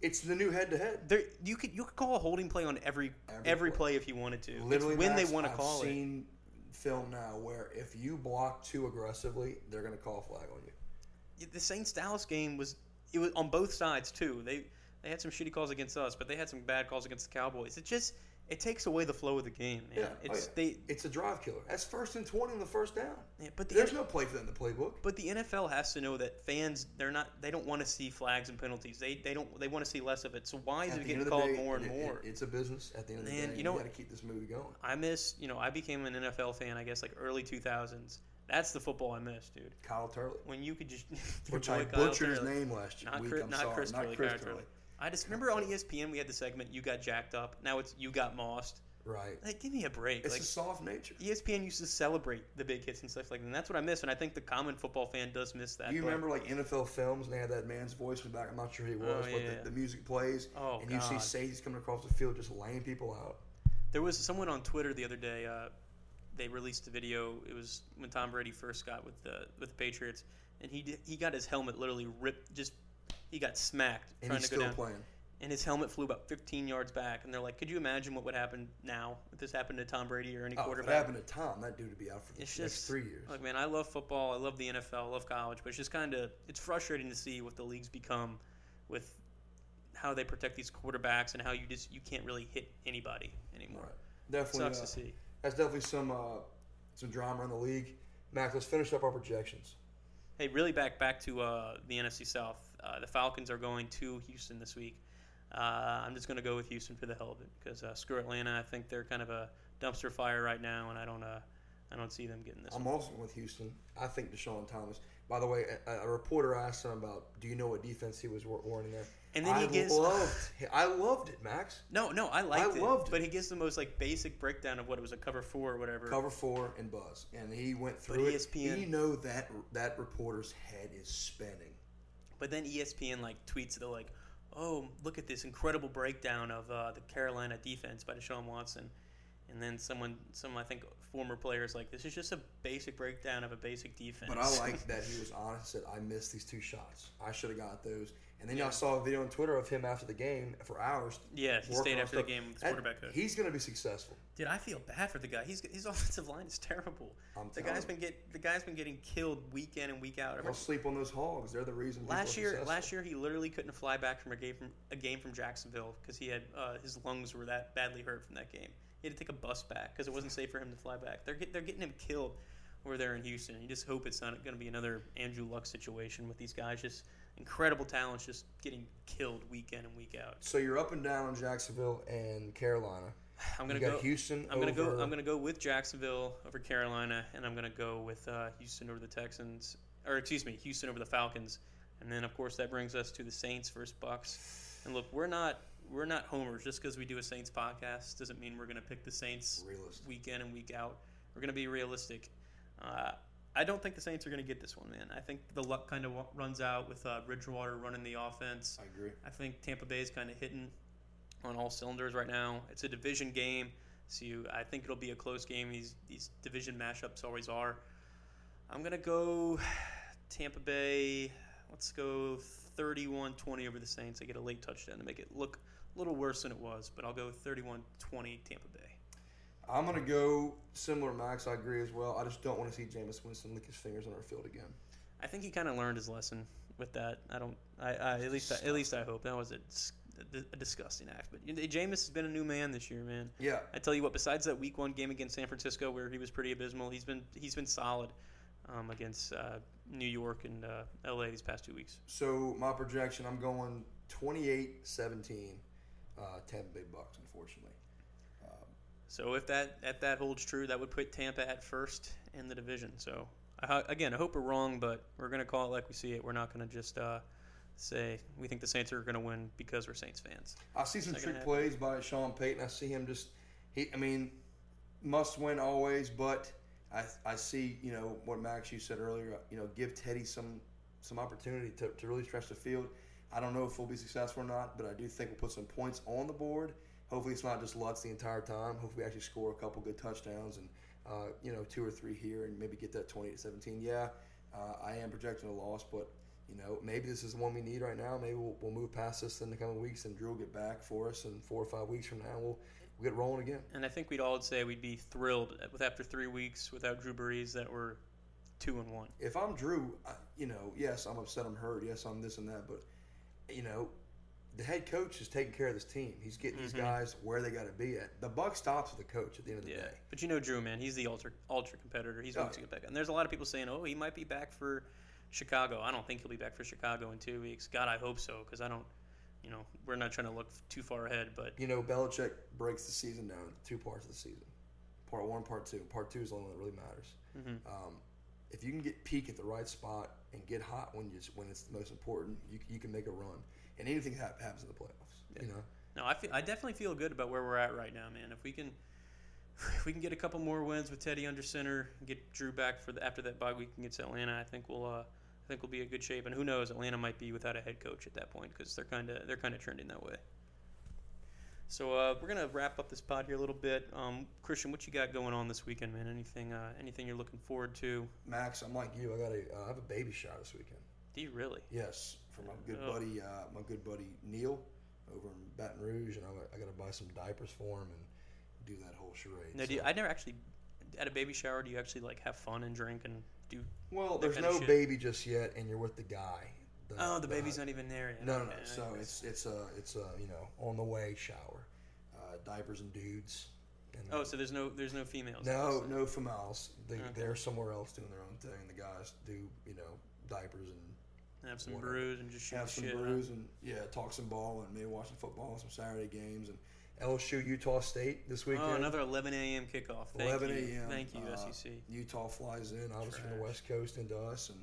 it's the new head to head. there you could you could call a holding play on every Every every, play. play. if you wanted to. Literally, it's when Max, they want to I've call it. seen film now where if you block too aggressively, they're going to call a flag on you. The Saints Dallas game was it was on both sides too. They they had some shitty calls against us, but they had some bad calls against the Cowboys. It just it takes away the flow of the game, man. Yeah, oh, It's yeah. they It's a drive killer. That's first and twenty on the first down. yeah, but the There's no play for that in the playbook. but the NFL has to know that fans they're not they don't want to see flags and penalties. They they don't they want to see less of it. So why is At it getting called day, more and it- it- more? it's a business. At the end of the day, you you, know- got to keep this movie going. I miss you know I became an NFL fan I guess like early 2000s. That's the football I miss, dude. Kyle Turley, When you could just which I Kyle butchered his name last Not, week. Chris, I'm not sorry, Chris not Turley, Chris Kyle Turley. Turley. I just remember on ESPN we had the segment "You got jacked up." Now it's "You got mossed." Right. Like, give me a break. It's like, a soft nature. ESPN used to celebrate the big hits and stuff like that. And that's what I miss, and I think the common football fan does miss that. Do you but- remember like NFL films and they had that man's voice in the back? I'm not sure who he was, Oh, but yeah. the, the music plays Oh, and you see Sadie's coming across the field just laying people out. There was someone on Twitter the other day. Uh, they released the video. It was when Tom Brady first got with the with the Patriots, and he did, he got his helmet literally ripped. Just he got smacked And trying he's to go still down, playing. and his helmet flew about 15 yards back. And they're like, "Could you imagine what would happen now if this happened to Tom Brady or any Oh, if it happened to Tom, that dude would be out for the It's next just three years. Look, man, I love football. I love the NFL. I love college, but it's just kind of it's frustrating to see what the leagues become with how they protect these quarterbacks and how you just you can't really hit anybody anymore. Right. Definitely. Sucks uh, to see. That's definitely some uh, some drama in the league. Max, let's finish up our projections. Hey, really back back to uh, the NFC South. Uh, the Falcons are going to Houston this week. Uh, I'm just going to go with Houston for the hell of it because uh, screw Atlanta. I think they're kind of a dumpster fire right now, and I don't uh, I don't see them getting this. I'm one. also with Houston. I think Deshaun Thomas. By the way, a, a reporter asked him about, do you know what defense he was wa- warning there? And then he I gives- loved, I loved it, Max. No, no, I liked it, I loved it. but he gives the most like basic breakdown of what it was a cover four or whatever. Cover four and buzz, and he went But through it. ESPN You know that that reporter's head is spinning. But then ESPN like tweets they're like, "Oh, look at this incredible breakdown of uh, the Carolina defense by Deshaun Watson," and then someone, some I think former players like, "This is just a basic breakdown of a basic defense." But I like that he was honest. Said I missed these two shots. I should have got those. And then Yeah. y'all saw a video on Twitter of him after the game for hours. yeah, he stayed after the game quarterback coach. He's going to be successful. Dude, I feel bad for the guy. He's his offensive line is terrible. I'm The guy's you. been get the guy's been getting killed week in and week out. I He'll sleep on those hogs. They're the reason. last year, last year he literally couldn't fly back from a game from a game from Jacksonville because he had uh, his lungs were that badly hurt from that game. He had to take a bus back because it wasn't safe for him to fly back. They're get, they're getting him killed over there in Houston. You just hope it's not going to be another Andrew Luck situation with these guys just incredible talents just getting killed week in and week out. So you're up and down on Jacksonville and Carolina. I'm gonna go. Houston. I'm gonna over, go. I'm gonna go with Jacksonville over Carolina, and I'm gonna go with uh, Houston over the Texans, or excuse me, Houston over the Falcons, and then of course that brings us to the Saints versus Bucks. And look, we're not we're not homers just because we do a Saints podcast doesn't mean we're gonna pick the Saints Realist. week in and week out. We're gonna be realistic. Uh, I don't think the Saints are gonna get this one, man. I think the luck kind of runs out with uh, Bridgewater running the offense. I agree. I think Tampa Bay is kind of hitting on all cylinders right now. It's a division game, so you, I think it'll be a close game. These these division mashups always are. I'm gonna go Tampa Bay. Let's go 31-20 over the Saints. I get a late touchdown to make it look a little worse than it was, but I'll go 31-20 Tampa Bay. I'm gonna go similar, Max. I agree as well. I just don't want to see Jameis Winston lick his fingers on our field again. I think he kind of learned his lesson with that. I don't. I, I at least I, at least I hope that was a, a disgusting act. But Jameis has been a new man this year, man. Yeah. I tell you what. Besides that Week One game against San Francisco, where he was pretty abysmal, he's been he's been solid um, against uh, New York and uh, L.A. these past two weeks. So my projection, I'm going 28-17, uh, Tampa Bay Bucks. Unfortunately, So if that if that holds true, that would put Tampa at first in the division. So I, again, I hope we're wrong, but we're gonna call it like we see it. We're not gonna just uh, say we think the Saints are gonna win because we're Saints fans. I see some trick plays by Sean Payton. I see him just he. I mean, must win always, but I I see you know what Max you said earlier. You know, give Teddy some some opportunity to, to really stretch the field. I don't know if we'll be successful or not, but I do think we'll put some points on the board. Hopefully, it's not just Lutz the entire time. Hopefully, we actually score a couple good touchdowns and uh, you know two or three here and maybe get that twenty to seventeen. Yeah, uh, I am projecting a loss, but you know, maybe this is the one we need right now. Maybe we'll, we'll move past this in the coming weeks, and Drew will get back for us. in four or five weeks from now, we'll, we'll get rolling again. And I think we'd all say we'd be thrilled with after three weeks without Drew Brees that we're two and one. If I'm Drew, I, you know, yes, I'm upset, I'm hurt, yes, I'm this and that, but you know, the head coach is taking care of this team. He's getting these Mhm. guys where they got to be at. The buck stops with the coach at the end of the Yeah, day. but you know Drew, man, he's the ultra ultra competitor. He's Oh, going to get back. And there's a lot of people saying, "Oh, he might be back for Chicago." I don't think he'll be back for Chicago in two weeks. God, I hope so, because I don't. You know, we're not trying to look too far ahead, but You know, Belichick breaks the season down into two parts of the season. Part one, part two. Part two is the only one that really matters. mhm. Um, if you can get peak at the right spot and get hot when you when it's the most important, you, you can make a run. And anything hap- happens in the playoffs. You know, no, I feel I definitely feel good about where we're at right now, man. If we can, if we can get a couple more wins with Teddy under center, get Drew back for the after that bye week against Atlanta, I think we'll. Uh, I think we'll be in good shape, and who knows? Atlanta might be without a head coach at that point because they're kind of they're kind of trending that way. So uh, we're gonna wrap up this pod here a little bit. Um, Christian, what you got going on this weekend, man? Anything uh, anything you're looking forward to? Max, I'm like you. I got a uh, I have a baby shower this weekend. Do you really? Yes, for my good Oh. buddy, uh, my good buddy Neil, over in Baton Rouge, and I, I got to buy some diapers for him and do that whole charade. No, So- I never actually at a baby shower. Do you actually like have fun and drink and do? well, there's no baby just yet, and you're with the guy. Oh, the baby's not even there yet. No, no, no. So it's it's a it's a you know on the way shower, uh, diapers and dudes. And Oh, so there's no there's no females. no no females. They Okay. they're somewhere else doing their own thing. The guys do you know diapers and Have some whatever. brews and just shoot have some shit. huh? brews and yeah, talk some ball and maybe watch some football, and some Saturday games and LSU Utah State this weekend. Oh, another 11 a.m. kickoff. Thank 11 a.m., Thank you, uh, SEC. Utah flies in, obviously from the West Coast into us, and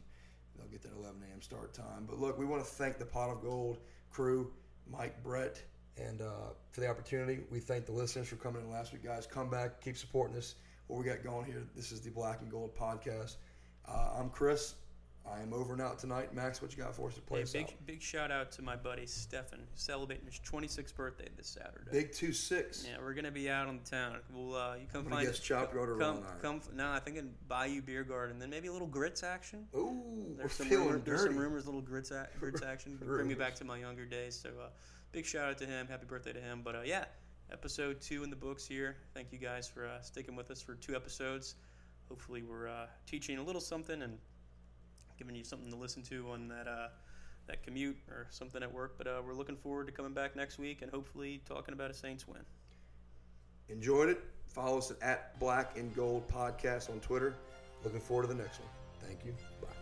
they'll get that 11 a.m. start time. But look, we want to thank the Pot of Gold crew, Mike, Brett, and uh, for the opportunity. We thank the listeners for coming in last week, guys. Come back, keep supporting us. What we got going here. This is the Black and Gold podcast. Uh, I'm Chris. I am over and out tonight. Max, what you got for us to play Hey, us big out? big shout out to my buddy Stefan, celebrating his 26th birthday this Saturday. Big two six. Yeah, we're gonna be out on the town. We'll uh, you come find guess Chop Yard or come come. No, I think in Bayou Beer Garden. Then maybe a little grits action. Ooh, we're There's some, feeling rumor, there's dirty. some rumors, little grits, a- grits action. Bring me back to my younger days. So, uh, big shout out to him. Happy birthday to him. But uh, yeah, episode two in the books here. Thank you guys for uh, sticking with us for two episodes. Hopefully, we're uh, teaching a little something and giving you something to listen to on that uh, that commute or something at work. But uh, we're looking forward to coming back next week and hopefully talking about a Saints win. Enjoyed it. Follow us at Black and Gold Podcast on Twitter. Looking forward to the next one. Thank you. Bye.